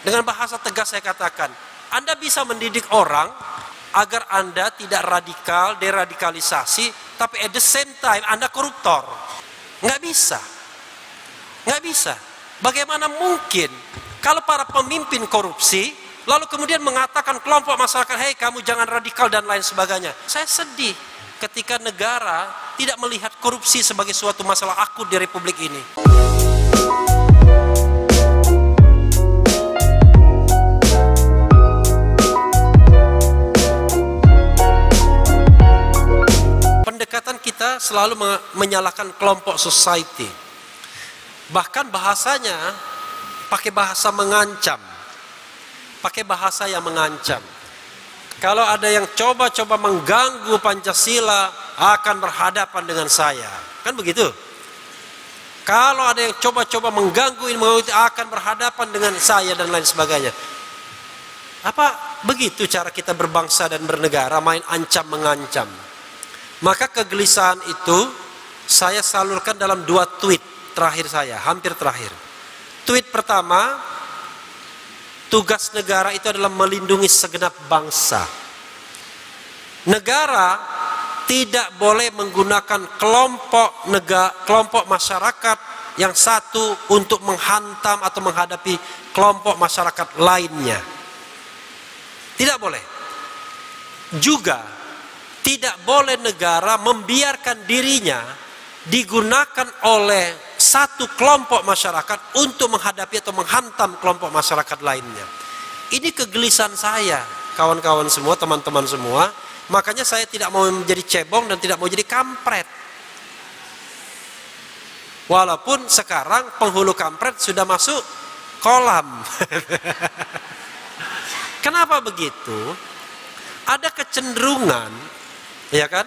Dengan bahasa tegas saya katakan, Anda bisa mendidik orang agar Anda tidak radikal, deradikalisasi, tapi at the same time Anda koruptor. Nggak bisa. Nggak bisa. Bagaimana mungkin kalau para pemimpin korupsi, lalu kemudian mengatakan kelompok masyarakat, hei kamu jangan radikal dan lain sebagainya. Saya sedih ketika negara tidak melihat korupsi sebagai suatu masalah akut di republik ini. Selalu menyalahkan kelompok society. Bahkan bahasanya pakai bahasa mengancam. Pakai bahasa yang mengancam. Kalau ada yang coba-coba mengganggu Pancasila akan berhadapan dengan saya. Kan begitu? Kalau ada yang coba-coba mengganggu ini akan berhadapan dengan saya dan lain sebagainya. Apa begitu cara kita berbangsa dan bernegara main ancam mengancam? Maka kegelisahan itu saya salurkan dalam dua tweet terakhir saya, hampir terakhir. Tweet pertama, tugas negara itu adalah melindungi segenap bangsa. Negara tidak boleh menggunakan kelompok negara, kelompok masyarakat yang satu untuk menghantam atau menghadapi kelompok masyarakat lainnya. Tidak boleh. Juga tidak boleh negara membiarkan dirinya digunakan oleh satu kelompok masyarakat untuk menghadapi atau menghantam kelompok masyarakat lainnya. Ini kegelisahan saya, kawan-kawan semua, teman-teman semua. Makanya saya tidak mau menjadi cebong dan tidak mau jadi kampret. Walaupun sekarang penghulu kampret sudah masuk kolam. Kenapa begitu? Ada kecenderungan, ya kan?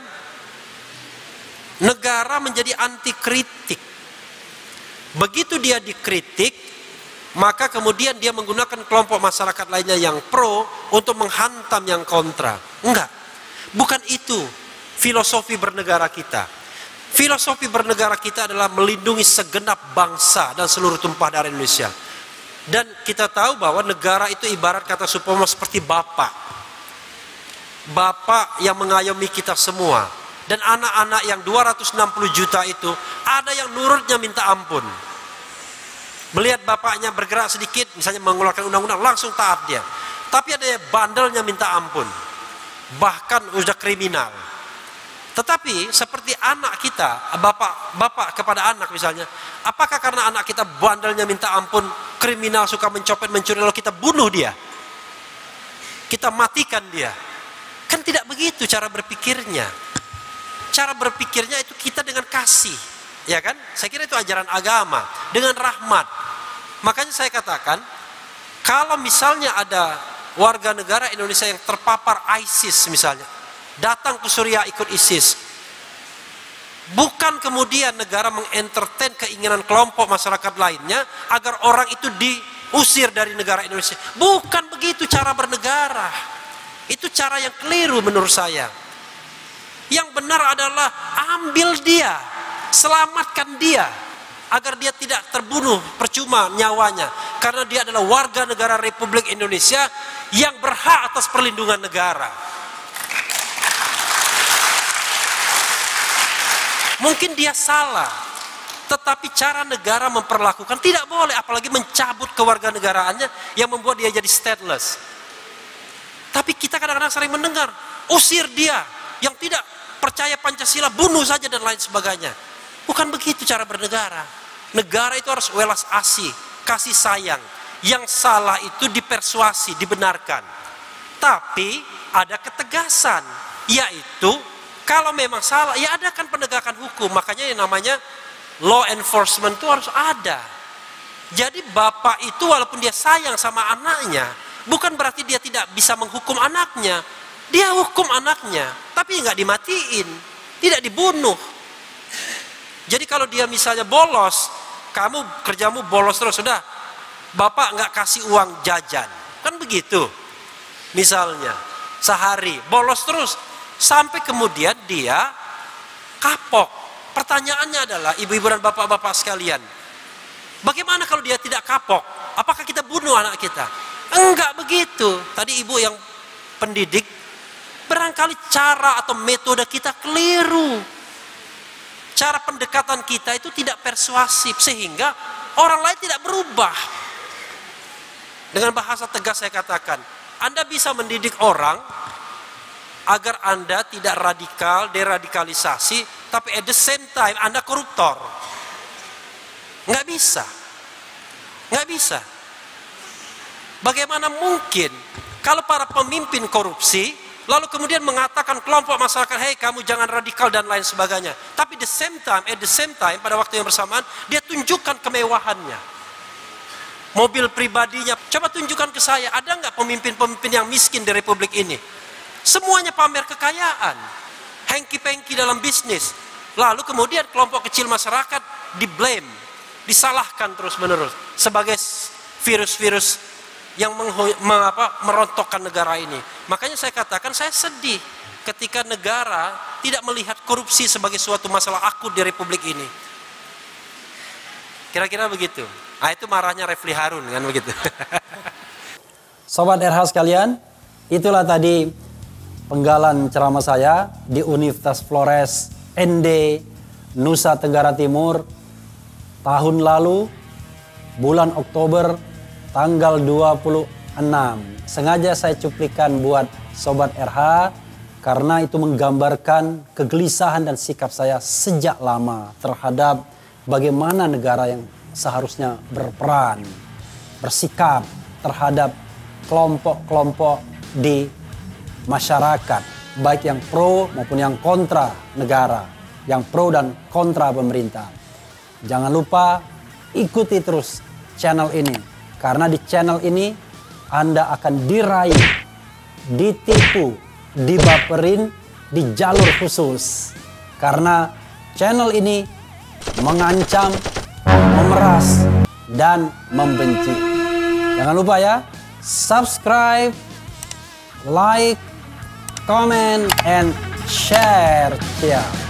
Negara menjadi anti kritik Begitu dia dikritik, maka kemudian dia menggunakan kelompok masyarakat lainnya yang pro untuk menghantam yang kontra. Enggak. Bukan itu filosofi bernegara kita. Filosofi bernegara kita adalah melindungi segenap bangsa dan seluruh tumpah darah Indonesia. Dan kita tahu bahwa negara itu ibarat kata Supomo seperti bapak. Bapak yang mengayomi kita semua dan anak-anak yang 260 juta itu ada yang nurutnya minta ampun. Melihat bapaknya bergerak sedikit, misalnya mengeluarkan undang-undang, langsung taat dia. Tapi ada yang bandelnya minta ampun. Bahkan sudah kriminal. Tetapi seperti anak kita, bapak bapak kepada anak misalnya, apakah karena anak kita bandelnya minta ampun, kriminal suka mencopet, mencuri, lalu kita bunuh dia? Kita matikan dia. Kan tidak begitu cara berpikirnya cara berpikirnya itu kita dengan kasih. Ya kan? Saya kira itu ajaran agama. Dengan rahmat. Makanya saya katakan, kalau misalnya ada warga negara Indonesia yang terpapar ISIS misalnya. Datang ke Suriah ikut ISIS. Bukan kemudian negara mengentertain keinginan kelompok masyarakat lainnya agar orang itu diusir dari negara Indonesia. Bukan begitu cara bernegara. Itu cara yang keliru menurut saya. Yang benar adalah ambil dia, selamatkan dia agar dia tidak terbunuh percuma nyawanya karena dia adalah warga negara Republik Indonesia yang berhak atas perlindungan negara. Mungkin dia salah, tetapi cara negara memperlakukan tidak boleh apalagi mencabut kewarganegaraannya yang membuat dia jadi stateless. Tapi kita kadang-kadang sering mendengar, usir dia yang tidak percaya Pancasila, bunuh saja dan lain sebagainya. Bukan begitu cara bernegara. Negara itu harus welas asih, kasih sayang. Yang salah itu dipersuasi, dibenarkan. Tapi ada ketegasan, yaitu kalau memang salah, ya ada kan penegakan hukum. Makanya yang namanya law enforcement itu harus ada. Jadi bapak itu walaupun dia sayang sama anaknya, bukan berarti dia tidak bisa menghukum anaknya. Dia hukum anaknya, tapi nggak dimatiin, tidak dibunuh. Jadi kalau dia misalnya bolos, kamu kerjamu bolos terus sudah, bapak nggak kasih uang jajan, kan begitu. Misalnya sehari bolos terus, sampai kemudian dia kapok. Pertanyaannya adalah ibu-ibu dan bapak-bapak sekalian, bagaimana kalau dia tidak kapok? Apakah kita bunuh anak kita? Begitu. Tadi ibu yang pendidik, barangkali cara atau metode kita keliru. Cara pendekatan kita itu tidak persuasif sehingga orang lain tidak berubah. Dengan bahasa tegas saya katakan, Anda bisa mendidik orang agar Anda tidak radikal, deradikalisasi, tapi at the same time Anda koruptor. Nggak bisa. Nggak bisa. Bagaimana mungkin kalau para pemimpin korupsi lalu kemudian mengatakan kelompok masyarakat, hei kamu jangan radikal dan lain sebagainya. Tapi the same time, at the same time pada waktu yang bersamaan dia tunjukkan kemewahannya. Mobil pribadinya, coba tunjukkan ke saya, ada nggak pemimpin-pemimpin yang miskin di republik ini? Semuanya pamer kekayaan, hengki-pengki dalam bisnis. Lalu kemudian kelompok kecil masyarakat di blame, disalahkan terus-menerus sebagai virus-virus yang mengapa, merontokkan negara ini. Makanya saya katakan saya sedih ketika negara tidak melihat korupsi sebagai suatu masalah akut di republik ini. Kira-kira begitu. Ah itu marahnya Refli Harun kan begitu. Sobat RH sekalian, itulah tadi penggalan ceramah saya di Universitas Flores ND Nusa Tenggara Timur tahun lalu bulan Oktober tanggal 26. Sengaja saya cuplikan buat Sobat RH karena itu menggambarkan kegelisahan dan sikap saya sejak lama terhadap bagaimana negara yang seharusnya berperan, bersikap terhadap kelompok-kelompok di masyarakat, baik yang pro maupun yang kontra negara, yang pro dan kontra pemerintah. Jangan lupa ikuti terus channel ini karena di channel ini Anda akan diraih, ditipu, dibaperin di jalur khusus. Karena channel ini mengancam, memeras, dan membenci. Jangan lupa ya, subscribe, like, comment, and share. Ya.